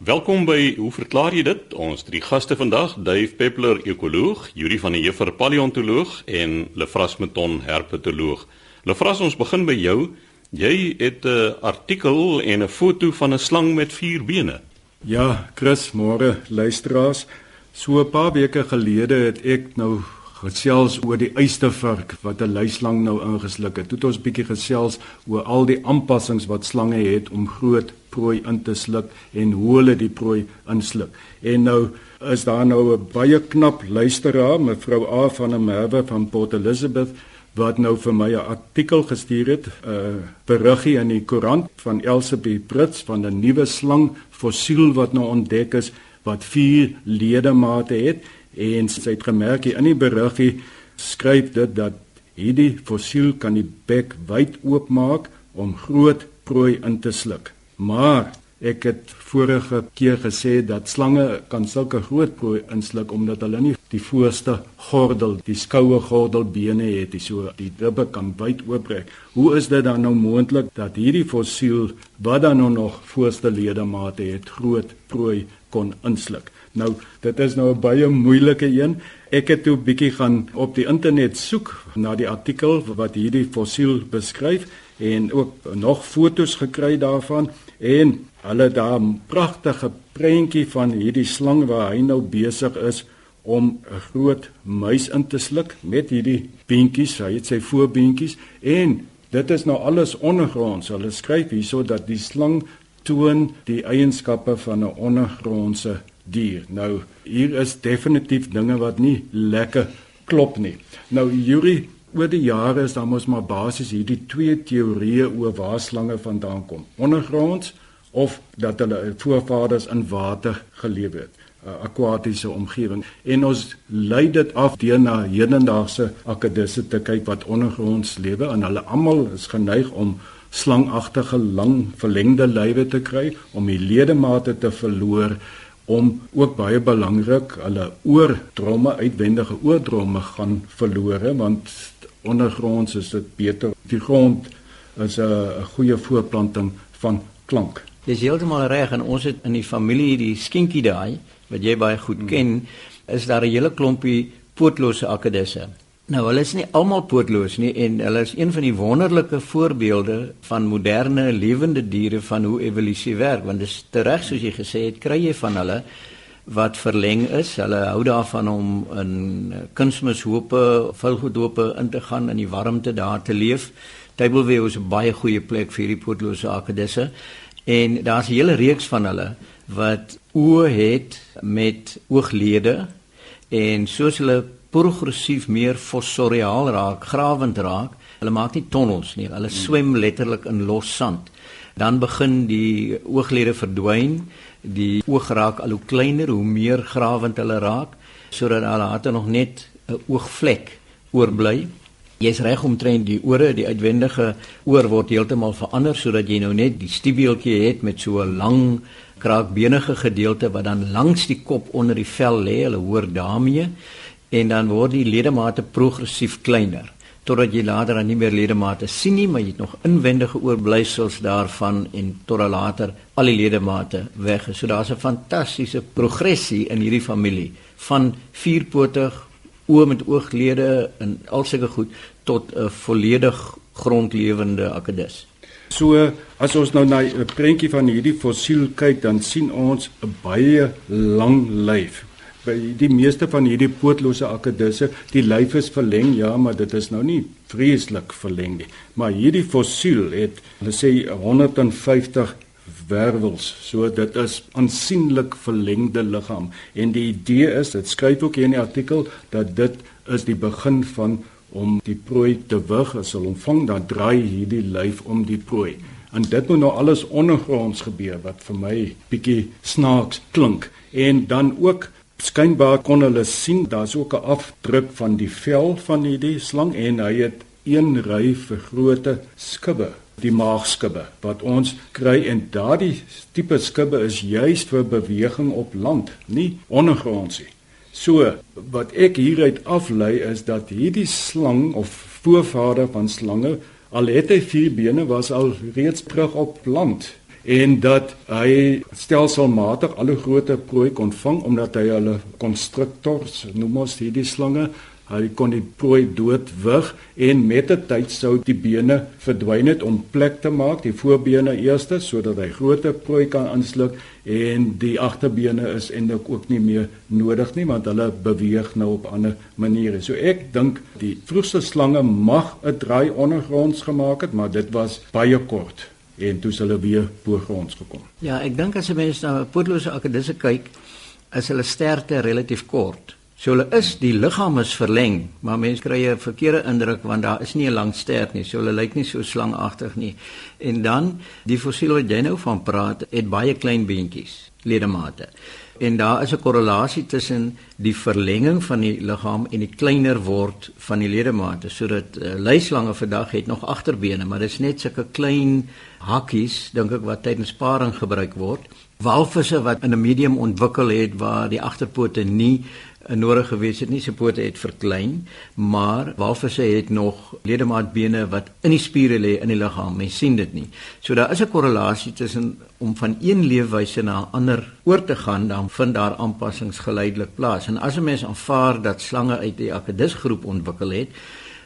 Welkom by Hoe verklaar jy dit? Ons drie gaste vandag, Dave Peppler, ekoloog, Yuri van der Heever, paleontoloog en Lefras Meton, herpetoloog. Lefras, ons begin by jou. Jy het 'n artikel en 'n foto van 'n slang met vier bene. Ja, Chris, môre luisteraars. So 'n paar weke gelede het ek nou gesels oor die eystervark wat 'n luislang nou ingesluk het. Toe het ons bietjie gesels oor al die aanpassings wat slange het om groot prooi in te sluk en hoe hulle die prooi insluk. En nou is daar nou 'n baie knap luisteraar, mevrou A van der Merwe van Port Elizabeth wat nou vir my 'n artikel gestuur het, 'n uh, beriggie in die koerant van Elsabie Brits van 'n nuwe slang fossiel wat nou ontdek is wat vier ledemate het en sy het gemerk in die beriggie skryf dit dat hierdie fossiel kan die bek wyd oopmaak om groot prooi in te sluk. Maar ek het vorige keer gesê dat slange kan sulke groot prooi insluk omdat hulle nie die voorste gordel, die skoue gordelbene het, die so die ribbe kan wyd oopbreek. Hoe is dit dan nou moontlik dat hierdie fossiel wat dan nou nog voorste ledemate het, groot prooi kon insluk? Nou, dit is nou 'n baie moeilike een. Ek het toe bietjie gaan op die internet soek na die artikel wat hierdie fossiel beskryf en ook nog fotos gekry daarvan en hulle daar 'n pragtige prentjie van hierdie slang waar hy nou besig is om 'n groot muis in te sluk met hierdie beentjies, hy het sy voorbeentjies en dit is nou alles ondergronds. Hulle skryf hierso dat die slang toon die eienskappe van 'n ondergrondse dier. Nou hier is definitief dinge wat nie lekker klop nie. Nou Yuri, oor die jare is daar mos maar basies hierdie twee teorieë oor waar slange vandaan kom. Ondergronds of dat hulle voorvaders in water geleef het. 'n akwatiese omgewing en ons lei dit af deur na hedendaagse akedisse te kyk wat ondergronds lewe en hulle almal is geneig om slangagtige lang verlengde lywe te kry om die ledemate te verloor om ook baie belangrik hulle oordromme uitwendige oordromme gaan verlore want ondergronds is dit beter die grond is 'n goeie voorplanting van klank. Dis heeltemal reg en ons het in die familie die skinkie daai wat jy baie goed ken is daar 'n hele klompie pootlose akedisse. Nou hulle is nie almal pootloos nie en hulle is een van die wonderlike voorbeelde van moderne lewende diere van hoe evolusie werk want dit is reg soos jy gesê het kry jy van hulle wat verleng is. Hulle hou daarvan om in kunsmishope, vulgodope in te gaan in die warmte daar te leef. Tableview is 'n baie goeie plek vir hierdie pootlose akedisse en daar's 'n hele reeks van hulle wat oë het met ooglede en soos hulle progressief meer fossoriaal raak, grawend raak. Hulle maak nie tonnels nie, hulle swem letterlik in los sand. Dan begin die ooglede verdwyn, die oog raak al hoe kleiner hoe meer grawend hulle raak, sodat hulle later nog net 'n oogvlek oorbly. Jy's reg omtrent die ore, die uitwendige oor word heeltemal verander sodat jy nou net die stiebeeltjie het met so 'n lang kraakbenige gedeelte wat dan langs die kop onder die vel lê. Hulle hoor daarmee en dan word die ledemate progressief kleiner totdat jy later dan nie meer ledemate sien nie, maar jy het nog inwendige oorblysels daarvan en totdat later al die ledemate weg is. So daar's 'n fantastiese progressie in hierdie familie van vierpotig oë met ooglede en al sulke goed tot 'n volledig grondlewende akedus. So as ons nou na 'n prentjie van hierdie fossiel kyk, dan sien ons 'n baie lang lyf by die meeste van hierdie pootlose akedisse, die lyf is verleng, ja, maar dit is nou nie vreeslik verleng nie. Maar hierdie fossiel het hulle sê 150 wervels. So dit is aansienlik verlengde liggaam. En die idee is, dit skryf ook hier in die artikel dat dit is die begin van om die prooi te wig as hulle ontvang dan draai hierdie lyf om die prooi. En dit moet nou alles ondergronds gebeur wat vir my bietjie snaaks klink. En dan ook skynbaar kon hulle sien daar's ook 'n afdruk van die vel van hierdie slang en hy het een ry vergrote skubbe die maagskubbe wat ons kry. En daardie tipe skubbe is juis vir beweging op land nie ondergronds nie so wat ek hieruit aflei is dat hierdie slang of voorvader van slange al het hy vier bene was al reeds terug op land en dat hy stelselmatig al hoe groter prooi kon vang omdat hy hulle konstruktors noem ons hierdie slange Hy kon die prooi doodwig en met 'n tyd sou die bene verdwyn het om plek te maak, die voorbene eerste sodat hy groter prooi kan aansluk en die agterbene is eintlik ook nie meer nodig nie want hulle beweeg nou op ander maniere. So ek dink die vroegste slange mag 'n draai ondergronds gemaak het, maar dit was baie kort en toe hulle weer bo-gronds gekom. Ja, ek dink as jy mens na pootlose akedisse kyk, is hulle sterkte relatief kort. So hulle is die liggaam is verleng, maar mense kry 'n verkeerde indruk want daar is nie 'n lang stert nie. So hulle lyk nie so slangagtig nie. En dan die fossiel wat jy nou van praat, het baie klein beentjies, ledemate. En daar is 'n korrelasie tussen die verlenging van die liggaam en die kleiner word van die ledemate. Sodat uh, luislange vandag het nog agterbene, maar dit is net sulke klein hakkies dink ek wat tydens paring gebruik word. Walvisse wat in 'n medium ontwikkel het waar die agterpote nie nodig gewees het nie sy pote het verklein maar walvisse het nog ledemaatbene wat in die spiere lê in die liggaam. Mens sien dit nie. So daar is 'n korrelasie tussen om van een leefwyse na 'n ander oor te gaan dan vind daar aanpassings geleidelik plaas. En as 'n mens aanvaar dat slange uit die akedus groep ontwikkel het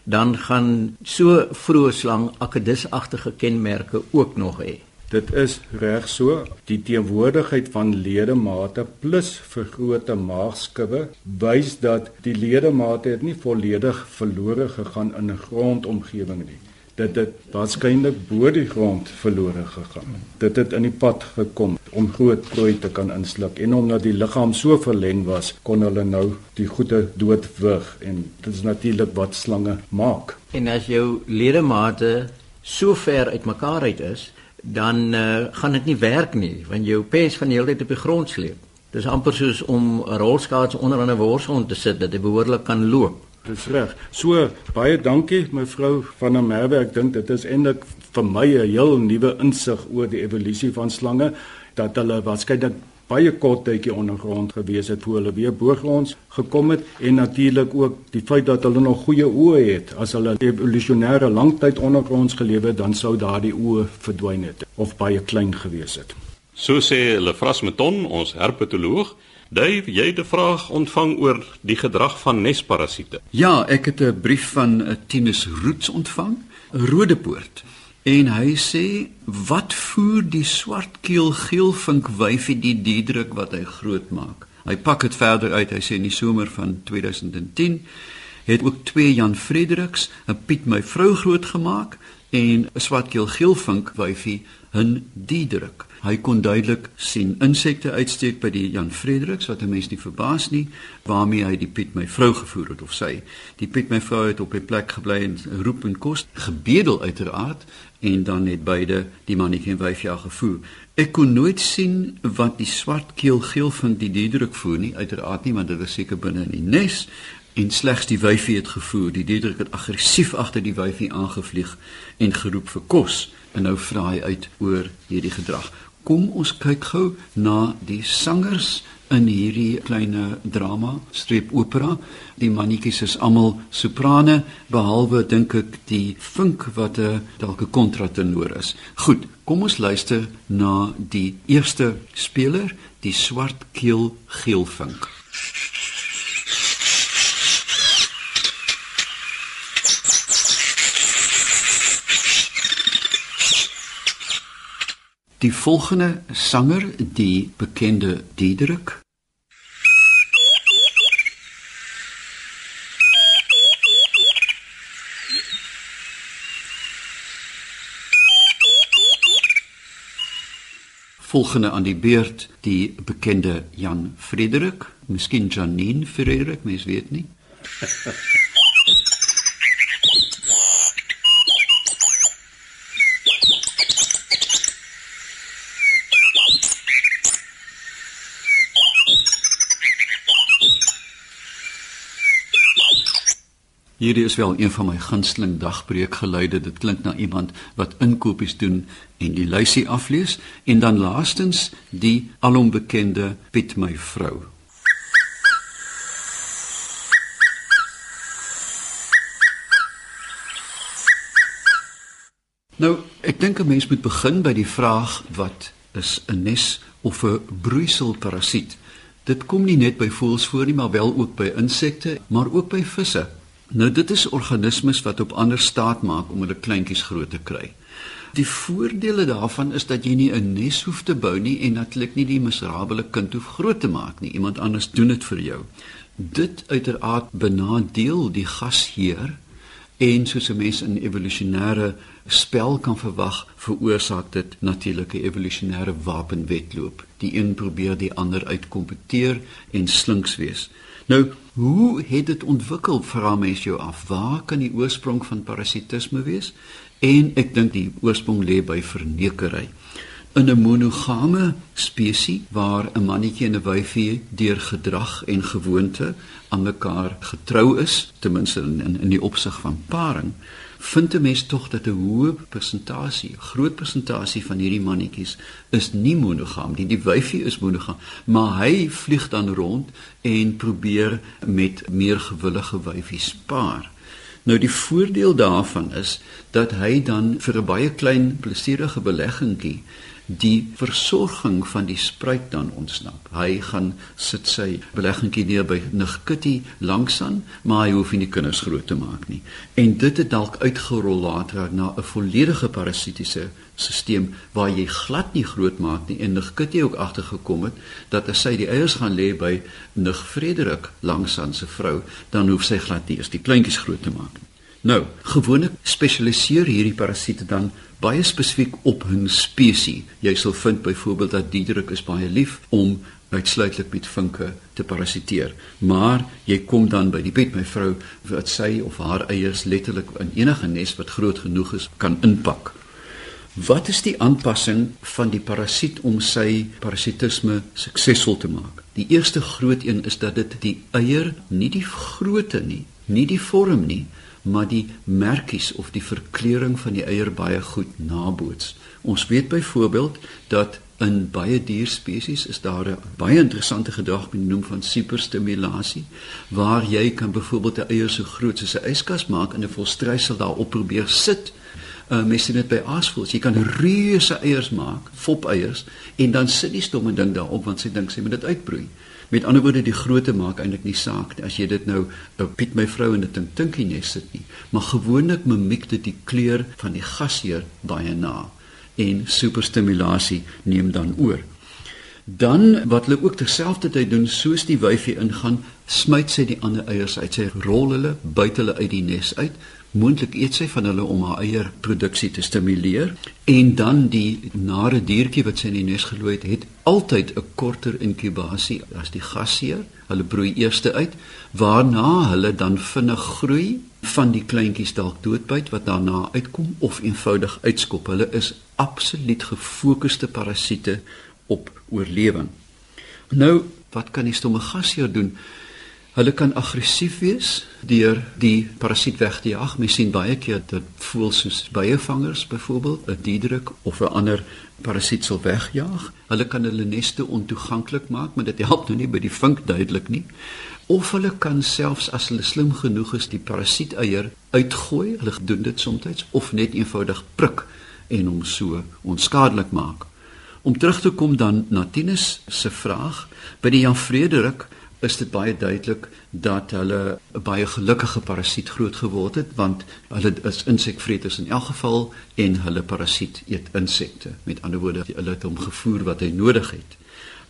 dan gaan so vroeë slang akedusagtige kenmerke ook nog hê Dit is reg so. Die teenwoordigheid van ledemate plus vergrote maagskubbe wys dat die ledemate het nie volledig verlore gegaan in 'n grondomgewing nie. Dit het waarskynlik bo die grond verlore gegaan. Dit het in die pad gekom om groot prooi te kan insluk en omdat die liggaam so verleng was, kon hulle nou die goeie doodwig en dit is natuurlik wat slange maak. En as jou ledemate so ver uitmekaar uit is, dan uh, gaan dit nie werk nie want jou pes van die hele tyd op die grond sleep. Dis amper soos om 'n rolskaats onder 'n worsgrond te sit dat hy behoorlik kan loop. Dis reg. So baie dankie mevrou van der Merwe. Ek dink dit is eintlik vir my 'n heel nuwe insig oor die evolusie van slange dat hulle waarskynlik baie kort tydjie ondergrond gewees het voor hulle weer boogronds gekom het en natuurlik ook die feit dat hulle nog goeie oë het as hulle evolusionêre langtyd ondergronds gelewe het dan sou daardie oë verdwyn het of baie klein gewees het. So sê Lefras Meton, ons herpetoloog, Dave, jy het 'n vraag ontvang oor die gedrag van nesparasiete. Ja, ek het 'n brief van 'n Tinus Roots ontvang, 'n Rodepoort. En hy sê wat voer die swartkeel geelvink wyfie die diedruk wat hy groot maak. Hy pak dit verder uit. Hy sê in die somer van 2010 het ook twee Jan Frederiks 'n Piet my vrou groot gemaak en 'n swartkeel geelvink wyfie hun diedruk. Hy kon duidelik sien insekte uitsteek by die Jan Frederiks wat 'n mens nie verbaas nie waarmee hy die Piet my vrou gevoer het of sy. Die Piet my vrou het op 'n plek gebly en roep en kos gebedel uiteraard en dan het beide die mannetjie en wyfie al gevoer. Ek kon nooit sien wat die swart keel geel van die diedruk voer nie uiteraard nie want dit was seker binne in die nes en slegs die wyfie het gevoer. Die diedruk het aggressief agter die wyfie aangevlieg en geroep vir kos en nou vra hy uit oor hierdie gedrag kom ons kyk gou na die sangers in hierdie kleine drama streep opera. Die mannetjies is almal soprane behalwe dink ek die vink wat 'n dalk 'n kontratenor is. Goed, kom ons luister na die eerste speler, die swart keel geelvink. Die volgende sanger, die bekende Diederik. Volgende aan die beurt, die bekende Jan Frederik, miskien Janine Frederik, mens weet nie. Hierdie is wel een van my gunsteling dagbreekgeluide. Dit klink na iemand wat inkopies doen en die lysie aflees en dan laastens die alombekende Piet my vrou. Nou, ek dink 'n mens moet begin by die vraag wat is 'n nes of 'n broeiselparasiet? Dit kom nie net by voëls voor nie, maar wel ook by insekte, maar ook by visse. Nou dit is organismes wat op ander staat maak om hulle kleintjies groot te kry. Die voordele daarvan is dat jy nie 'n nes hoef te bou nie en natuurlik nie die miserabele kind hoef groot te maak nie. Iemand anders doen dit vir jou. Dit uiteraard benadeel die gasheer en soos 'n mens in evolusionêre spel kan verwag, veroorsaak dit natuurlike evolusionêre wapenwetloop. Die een probeer die ander uitkompeteer en slinks wees. Nou, hoe het dit ontwikkel? Vra mens jou af. Waar kan die oorsprong van parasitisme wees? En ek dink die oorsprong lê by vernekery. In 'n monogame spesies waar 'n mannetjie en 'n wyfie deur gedrag en gewoonte aan mekaar getrou is, ten minste in in die opsig van paring, vind 'n mens tog dat 'n hoë persentasie, groot persentasie van hierdie mannetjies is nie monogam nie. Die wyfie is monogam, maar hy vlieg dan rond en probeer met meer gewillige wyfies paar. Nou die voordeel daarvan is dat hy dan vir 'n baie klein plesierige beleggingkie die versorging van die spruit dan ontsnap. Hy gaan sit sy beleggingkie neer by Nugkitty langsaan, maar hy hoef nie die kinders groot te maak nie. En dit het dalk uitgerol later na 'n volledige parasitiese stelsel waar jy glad nie groot maak nie en Nugkitty ook agtergekom het dat as sy die eiers gaan lê by Nug Frederik langsaan se vrou, dan hoef sy glad nie eers die kleintjies groot te maak nie. Nou, gewoonlik spesialiseer hierdie parasiete dan baie spesifiek op hun spesies. Jy sal vind byvoorbeeld dat diederik is baie lief om uitsluitlik met vinke te parasiteer. Maar jy kom dan by die bed my vrou wat sy of haar eiers letterlik in enige nes wat groot genoeg is kan inpak. Wat is die aanpassing van die parasiet om sy parasitisme suksesvol te maak? Die eerste groot een is dat dit die eier nie die grootte nie, nie die vorm nie, maar die merkies of die verkleuring van die eier baie goed naboots. Ons weet byvoorbeeld dat in baie dierspesies is daar 'n baie interessante gedrag genoem van superstimulasie waar jy kan byvoorbeeld 'n eier so groot soos 'n yskas maak en 'n volstrysel daarop probeer sit. Uh, mens sien dit by aasvoëls. Jy kan reuse eiers maak, fop eiers en dan sit die stomme ding daarop want sy dink sy moet dit uitbroei. Met ander woorde die grootte maak eintlik nie saak. As jy dit nou 'n nou, Piet my vrou in 'n tink tinkie nes sit nie, maar gewoonlik mimiek dit die kleur van die gasheer baie na en superstimulasie neem dan oor. Dan wat hulle ook terselfdertyd doen soos die wyfie ingaan, smyt sy die ander eiers uit. Sy rol hulle buite hulle uit die nes uit moontlik eet sy van hulle om haar eie produksie te stimuleer en dan die nare diertjie wat sy in die nes gelooi het, het altyd 'n korter inkubasie as die gasheer. Hulle broei eers uit waarna hulle dan vinnig groei van die kleintjies dalk doodbyt wat daarna uitkom of eenvoudig uitskop. Hulle is absoluut gefokusde parasiete op oorlewing. Nou, wat kan die stomme gasheer doen? Hulle kan aggressief wees deur die parasiet weg te jag. Mens sien baie keer dat voëls soos byevangers byvoorbeeld 'n diederik of 'n ander parasiet sal wegjaag. Hulle kan hulle neste ontoeganklik maak, maar dit help nou nie by die vink duidelik nie. Of hulle kan selfs as hulle slim genoeg is die parasiet eier uitgooi. Hulle doen dit soms of net eenvoudig prik en hom so onskadelik maak. Om terug te kom dan na Tinus se vraag by die Jan Frederik is dit baie duidelik dat hulle 'n baie gelukkige parasiet groot geword het want hulle is insekvreters in elk geval en hulle parasiet eet insekte. Met ander woorde, hulle het hom gevoer wat hy nodig het.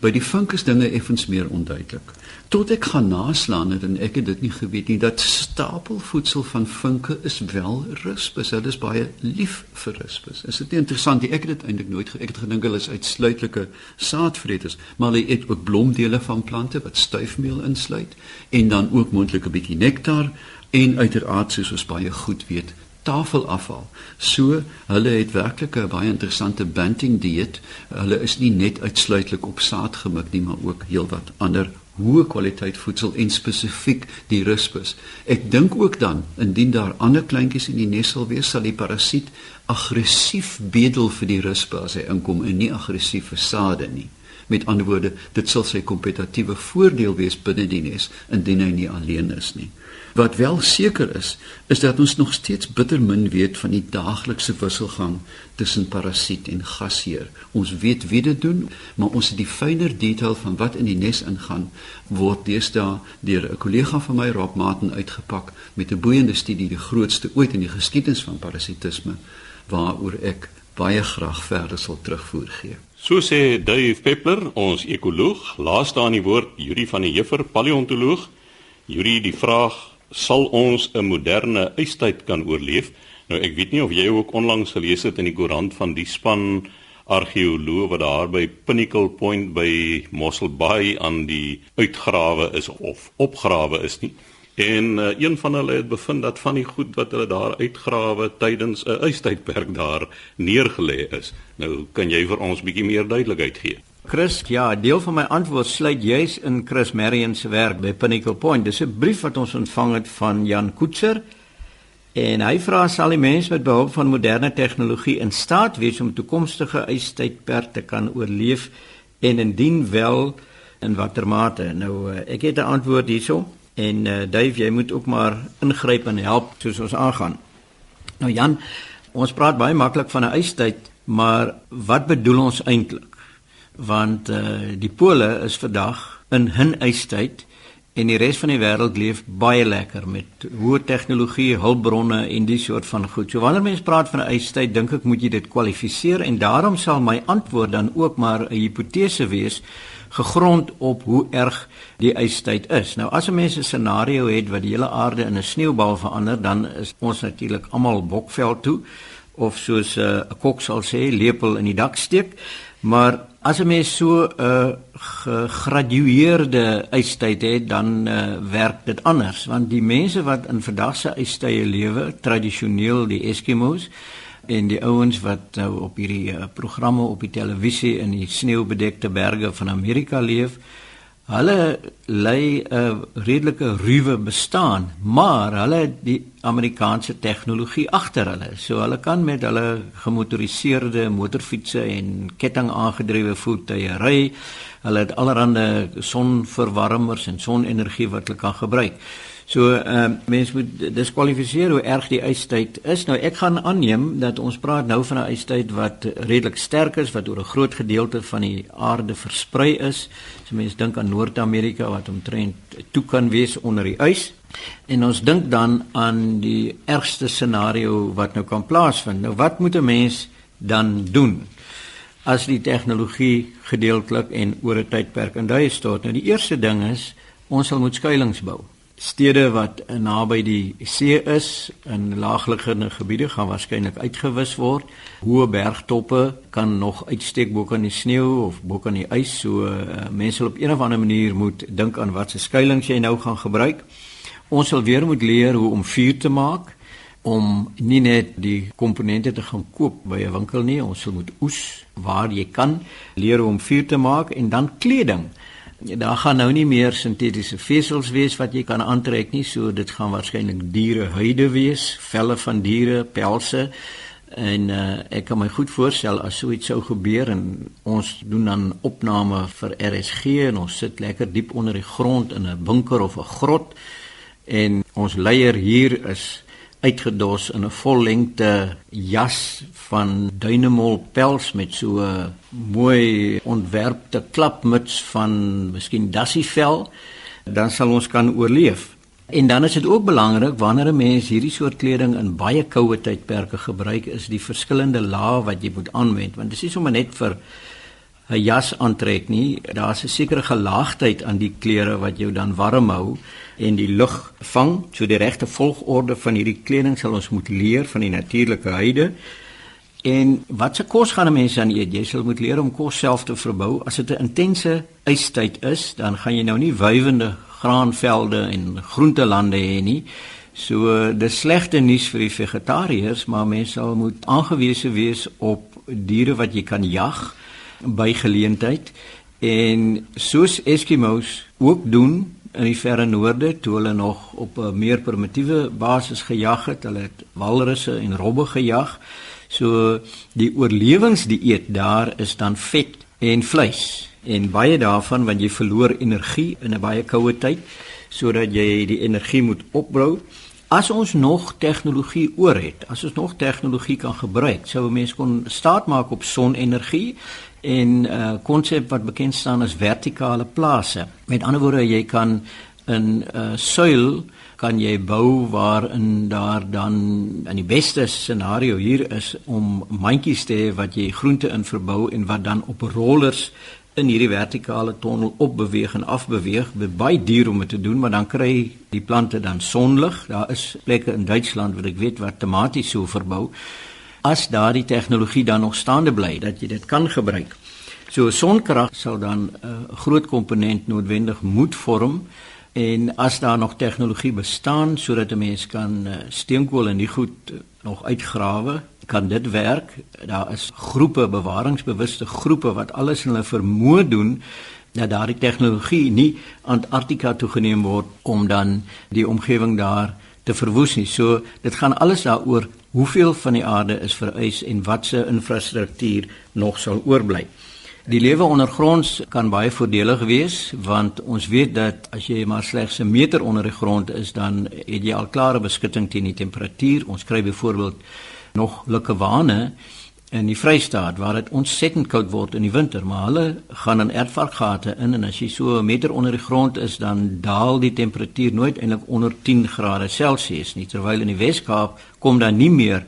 By die vink is dinge effens meer onduidelik. Tot ek gaan naslaan het en ek het dit nie geweet nie dat stapelvoedsel van vinke is wel ruspus. Hulle is baie lief vir ruspus. Is dit nie interessant nie? Ek het dit eintlik nooit ek het gedink hulle is uitsluitlike saadvreters, maar hulle eet ook blomdele van plante wat stuifmeel insluit en dan ook moontlik 'n bietjie nektar en uiteraard soos ons baie goed weet tafelafval. So hulle het werklik 'n baie interessante banting dieet. Hulle is nie net uitsluitlik op saad gemik nie, maar ook heelwat ander hoë kwaliteit voedsel en spesifiek die ruspus. Ek dink ook dan indien daar ander kleintjies in die nes sal wees, sal die parasiet aggressief bedel vir die ruspe as hy inkom en nie aggressief vir sade nie. Met ander woorde, dit sal sy kompetitiewe voordeel wees binne die nes indien hy nie alleen is nie. Wat wel seker is, is dat ons nog steeds bitter min weet van die daaglikse wisselgang tussen parasiet en gasheer. Ons weet wie dit doen, maar ons het die fynere detail van wat in die nes ingaan word deesdae deur 'n kollega van my Rob Martin uitgepak met 'n boeiende studie, die grootste ooit in die geskiedenis van parasitisme, waaroor ek baie graag verder sal terugvoer gee. So sê Dave Peppler, ons ekoloog, laaste aan die woord Yuri van die Heffer, paleontoloog. Yuri, die vraag sal ons 'n moderne ystyd kan oorleef. Nou ek weet nie of jy ook onlangs gelees het in die koerant van die span argeoloë wat daar by Pinnacle Point by Mossel Bay aan die uitgrawe is of opgrawe is nie. En uh, een van hulle het bevind dat van die goed wat hulle daar uitgrawe tydens 'n ystydperk daar neergelê is. Nou kan jy vir ons bietjie meer duidelikheid gee. Chris, ja, deel van my antwoord sluit juis in Chris Marion se werk by Pinnacle Point. Dis 'n brief wat ons ontvang het van Jan Koetser. En hy vra sal die mens met behulp van moderne tegnologie in staat wees om toekomstige ystydperk te kan oorleef en indien wel in watter mate? Nou eh, ek het 'n antwoord hierso en uh, Dave, jy moet ook maar ingryp en help soos ons aangaan. Nou Jan, ons praat baie maklik van 'n ystyd, maar wat bedoel ons eintlik? want uh, die pole is vandag in hun ystyd en die res van die wêreld leef baie lekker met hoë tegnologie, hulpbronne en die soort van goed. So wanneer mens praat van 'n ystyd, dink ek moet jy dit kwalifiseer en daarom sal my antwoord dan ook maar 'n hipotese wees gegrond op hoe erg die ystyd is. Nou as 'n mens 'n scenario het wat die hele aarde in 'n sneeubal verander, dan is ons natuurlik almal bokveld toe of soos eh, 'n uh, kok sal sê, lepel in die dak steek. Maar as 'n mens so 'n uh, gegradueerde ystyd het, dan uh, werk dit anders, want die mense wat in vandag se ystye lewe, tradisioneel die Eskimos en die ouens wat nou op hierdie uh, programme op die televisie in die sneeubedekte berge van Amerika leef, Hulle lei 'n redelike ruwe bestaan, maar hulle het die Amerikaanse tegnologie agter hulle. So hulle kan met hulle gemotoriseerde motorfietsse en kettingaangedrewe voertuie ry. Hulle het allerlei sonverwarmers en sonenergie wat hulle kan gebruik. So ehm uh, mens moet diskwalifiseer hoe erg die ystyd is. Nou ek gaan aanneem dat ons praat nou van 'n ystyd wat redelik sterk is wat oor 'n groot gedeelte van die aarde versprei is. So mense dink aan Noord-Amerika wat omtrent toe kan wees onder die ys. En ons dink dan aan die ergste scenario wat nou kan plaasvind. Nou wat moet 'n mens dan doen? As die tegnologie gedeeltelik en oor 'n tydperk in duie stort. Nou die eerste ding is ons sal moet skuilings bou stede wat naby die see is in laagliggende gebiede gaan waarskynlik uitgewis word. Hoë bergtoppe kan nog uitsteek bo kan die sneeu of bo kan die ys. So uh, mense sal op een of ander manier moet dink aan wat se skuilings jy nou gaan gebruik. Ons sal weer moet leer hoe om vuur te maak om nie net die komponente te gaan koop by 'n winkel nie, ons sal moet oes waar jy kan leer hoe om vuur te maak en dan kleding. Daar gaan nou nie meer sintetiese vesels wees wat jy kan aantrek nie, so dit gaan waarskynlik dierehuide wees, velle van diere, pelse. En uh, ek kan my goed voorstel as so iets sou gebeur en ons doen dan opname vir RSG en ons sit lekker diep onder die grond in 'n bunker of 'n grot en ons leier hier is uitgedos in 'n vollengte jas van duinemol pels met so 'n mooi ontwerpte klapmuts van miskien dassievel, dan sal ons kan oorleef. En dan is dit ook belangrik wanneer 'n mens hierdie soort kleding in baie koue tydperke gebruik, is die verskillende lae wat jy moet aanwend, want dit is nie sommer net vir 'n jas aantrek nie. Daar's 'n sekere gelaagdheid aan die klere wat jou dan warm hou en die lug vang. So die regte volgorde van hierdie kleding sal ons moet leer van die natuurlike huide. En wat se kos gaan 'n mens dan eet? Jy sal moet leer om kos self te verbou. As dit 'n intense ystyd is, dan gaan jy nou nie wywende graanvelde en groentelande hê nie. So dis slegte nuus vir die vegetariërs, maar mense sal moet aangewese wees op diere wat jy kan jag by geleentheid en soos Eskimos ook doen in die verre noorde toe hulle nog op 'n meer primitiewe basis gejag het, hulle het walrusse en robbe gejag. So die oorlewingsdieet daar is dan vet en vleis. en baie daarvan want jy verloor energie in 'n baie koue tyd sodat jy die energie moet opbou. As ons nog tegnologie oor het, as ons nog tegnologie kan gebruik, sou 'n mens kon staat maak op sonenergie en 'n uh, konsep wat bekend staan as vertikale plase. Met ander woorde, jy kan 'n uh, suil kan jy bou waarin daar dan in die beste scenario hier is om mandjies te hê wat jy groente in verbou en wat dan op rollers in hierdie vertikale tonnel opbeweeg en afbeweeg. Dit baie duur om dit te doen, maar dan kry die plante dan sonlig. Daar is plekke in Duitsland wat ek weet wat tematies so verbou. As daardie tegnologie dan nog staande bly dat jy dit kan gebruik. So sonkrag sal dan 'n uh, groot komponent noodwendig moet vorm en as daar nog tegnologie bestaan sodat 'n mens kan uh, steenkool en die goed uh, nog uitgrawe kan dit werk. Daar is groepe bewaringsbewuste groepe wat alles in hulle vermoë doen dat daardie tegnologie nie Antarktika toegeneem word om dan die omgewing daar te verwoes nie. So dit gaan alles daaroor hoeveel van die aarde is vereis en watse infrastruktuur nog sal oorbly. Die lewe ondergronds kan baie voordelig wees want ons weet dat as jy maar slegs 'n meter onder die grond is dan het jy al klare beskutting teen die temperatuur. Ons kry byvoorbeeld nog Lukkewane in die Vrystaat waar dit ontsettend koud word in die winter, maar hulle gaan in erdvarkgate in en as jy so 'n meter onder die grond is, dan daal die temperatuur nooit eintlik onder 10 grade Celsius nie, terwyl in die Wes-Kaap kom daar nie meer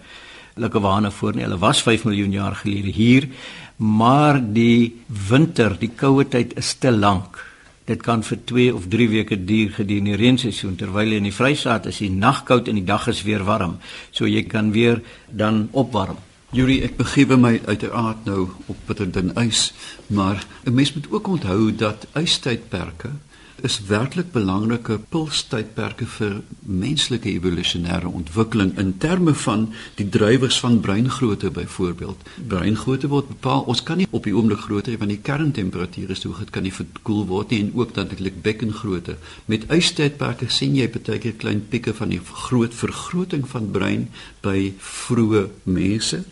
Lukkewane voor nie. Hulle was 5 miljoen jaar gelede hier, maar die winter, die koue tyd is te lank. Dit kan vir 2 of 3 weke duur gedurende die reenseisoen terwyl in die Vrystaat is die nag koud en die dag is weer warm. So jy kan weer dan opwarm. Yuri, ek begewe my uiteraard nou op bitterden ys, maar 'n mens moet ook onthou dat ystydperke is werklik belangrike pulstydperke vir menslike evolusionêre ontwikkeling in terme van die drywers van breingrootte byvoorbeeld. Breingrootte word bepaal, ons kan nie op die oomblik grootte want die kerntemperatuur is hoog, dit kan nie verkoel word nie en ook natuurlik bekkengrootte. Met ystydperke sien jy baie keer klein pieke van die groot vergroting van brein by vroeë mense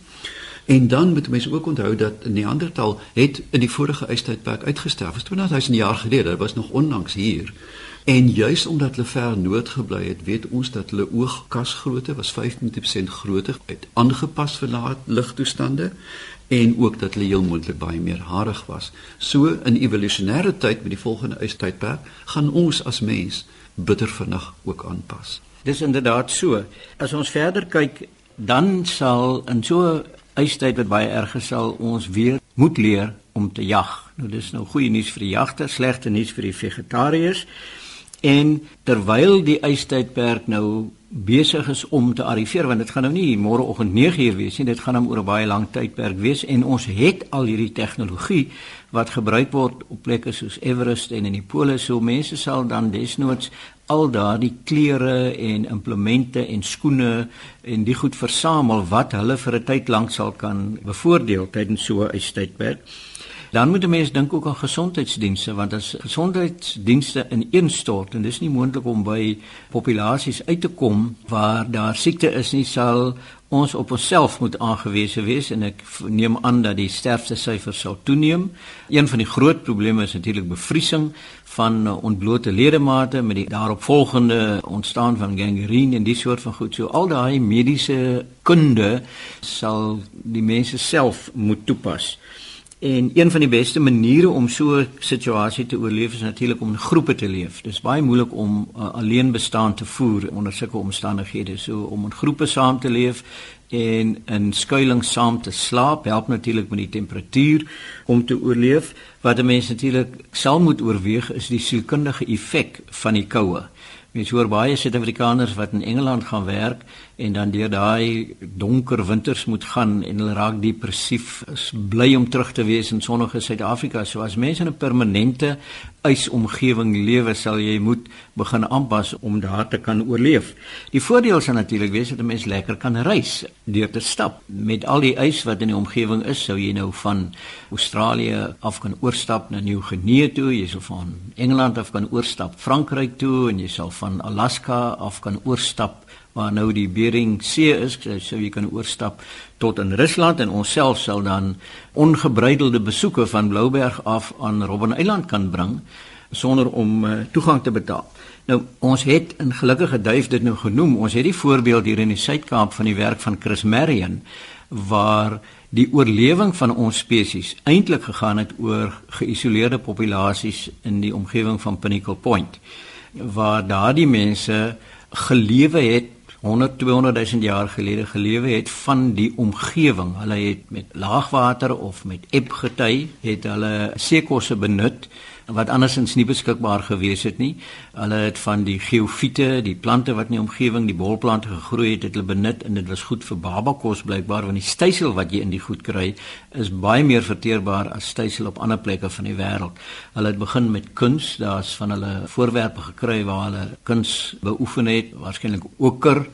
En dan moet mense ook onthou dat Neandertal het in die vorige ystydperk uitgesterf. 20000 jaar gelede, dit was nog onlangs hier. En juis omdat hulle ver noord gebly het, weet ons dat hulle oogkasgrootte was 15% groter, het aangepas vir ligtoestande en ook dat hulle heel moontlik baie meer harig was. So in evolusionêre tyd met die volgende ystydperk gaan ons as mens bitter vinnig ook aanpas. Dis inderdaad so. As ons verder kyk, dan sal in so ystyd wat baie erg sal ons weer moet leer om te jag. Nou dis nou goeie nuus vir die jagters, slegte nuus vir die vegetariërs. En terwyl die ystydperk nou besig is om te arriveer want dit gaan nou nie môreoggend 9uur wees nie dit gaan om oor 'n baie lang tydperk wees en ons het al hierdie tegnologie wat gebruik word op plekke soos Everest en in die pole so mense sal dan desnoods al daardie klere en implemente en skoene en die goed versamel wat hulle vir 'n tyd lank sal kan bevoordeel tydens so 'n tydperk. Dan moet 'n mens dink ook aan gesondheidsdienste want as gesondheidsdienste ineenstort en dis nie moontlik om by populasies uit te kom waar daar siekte is nie sal ons op onsself moet aangewese wees en ek neem aan dat die sterfte syfers sal toeneem. Een van die groot probleme is natuurlik bevriesing van ontblote ledemate met die daaropvolgende ontstaan van gangreen en die soort van goed. So al daai mediese kunde sal die mense self moet toepas. En een van die beste maniere om so 'n situasie te oorleef is natuurlik om in groepe te leef. Dit is baie moeilik om uh, alleen bestaan te voer onder sulke omstandighede. So om in groepe saam te leef en in skuilings saam te slaap help natuurlik met die temperatuur om te oorleef. Wat 'n mens natuurlik sal moet oorweeg is die sielkundige effek van die koue. Mens hoor baie Suid-Afrikaners wat in Engeland gaan werk en dan deur daai donker winters moet gaan en hulle raak depressief, is bly om terug te wees in sonnige Suid-Afrika. So as mense in 'n permanente ysomgewing lewe, sal jy moet begin aanpas om daar te kan oorleef. Die voordeel is natuurlik wees dat 'n mens lekker kan reis deur te stap. Met al die ys wat in die omgewing is, sou jy nou van Australië af kan oor oorstap na Nieu-Guinea toe, jy sal van Engeland af kan oorstap Frankryk toe en jy sal van Alaska af kan oorstap waar nou die Bering See is, sou jy kan oorstap tot in Rusland en ons self sal dan ongebreidelde besoeke van Blouberg af aan Robben Eiland kan bring sonder om uh, toegang te betaal. Nou ons het in gelukkige duif dit nou genoem. Ons het die voorbeeld hier in die Suid-Kaap van die werk van Chris Marion waar die oorlewing van ons spesies eintlik gegaan het oor geïsoleerde populasies in die omgewing van Pinnacle Point waar daardie mense gelewe het 100 200 000 jaar gelede gelewe het van die omgewing. Hulle het met laagwater of met eb gety, het hulle seekosse benut wat andersins nie beskikbaar gewees het nie. Hulle het van die geofiete, die plante wat in die omgewing, die bolplante gegroei het, het hulle benut en dit was goed vir babakos blykbaar want die stysel wat jy in die goed kry is baie meer verteerbaar as stysel op ander plekke van die wêreld. Hulle het begin met kuns, daar's van hulle voorwerpe gekry waar hulle kuns beoefen het, waarskynlik oker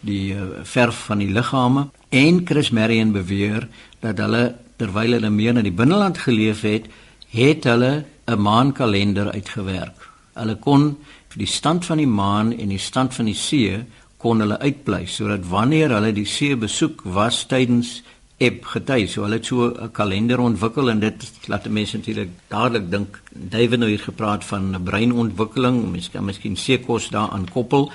die uh, verf van die liggame en Chris Marion beweer dat hulle terwyl hulle meer in die binneland geleef het, het hulle 'n maankalender uitgewerk. Hulle kon vir die stand van die maan en die stand van die see kon hulle uitbly sodat wanneer hulle die see besoek was tydens eb gety so hulle het so 'n kalender ontwikkel en dit laat mense natuurlik dadelik dink David nou hier gepraat van 'n breinontwikkeling mense kan miskien seekos daaraan koppel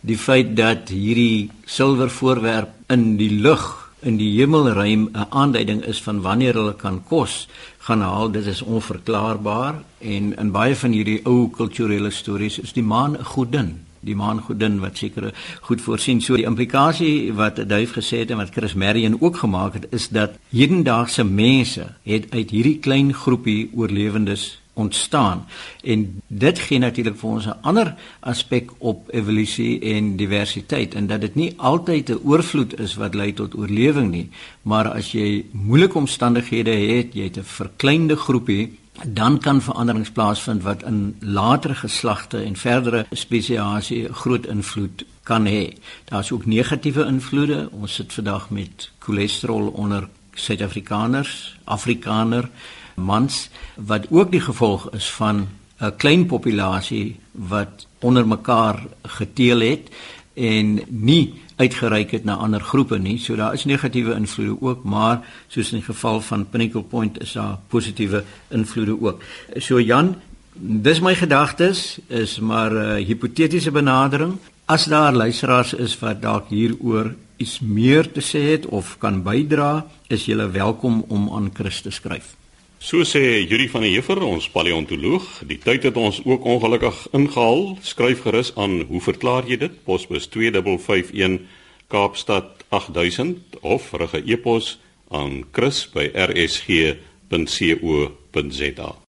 die feit dat hierdie silwer voorwerp in die lug in die hemelruim 'n aanduiding is van wanneer hulle kan kos gaan haal. Dit is onverklaarbaar en in baie van hierdie ou kulturele stories is die maan 'n godin. Die maan godin wat seker goed voorsien. So die implikasie wat Duif gesê het en wat Chris Marion ook gemaak het is dat hedendaagse mense het uit hierdie klein groepie oorlewendes ontstaan en dit gee natuurlik vir ons 'n ander aspek op evolusie en diversiteit en dat dit nie altyd 'n oorvloed is wat lei tot oorlewing nie maar as jy moeilike omstandighede het jy het 'n verkleinde groepie dan kan veranderings plaasvind wat in latere geslagte en verdere spesiasie groot invloed kan hê. Daar's ook negatiewe invloede. Ons sit vandag met cholesterol onder Suid-Afrikaners, Afrikaner mans wat ook die gevolg is van 'n klein populasie wat onder mekaar geteel het en nie uitgereik het na ander groepe nie. So daar is negatiewe invloede ook, maar soos in die geval van Pinnacle Point is daar positiewe invloede ook. So Jan, dis my gedagtes is maar 'n uh, hipotetiese benadering. As daar luisteraars is wat dalk hieroor iets meer te sê het of kan bydra, is julle welkom om aan Christus skryf. So sê Juri van der Heever, ons paleontoloog, die tyd het ons ook ongelukkig ingehaal. Skryf gerus aan, hoe verklaar jy dit? Posbus 2551 Kaapstad 8000 of rig 'n e-pos aan chris@rsg.co.za.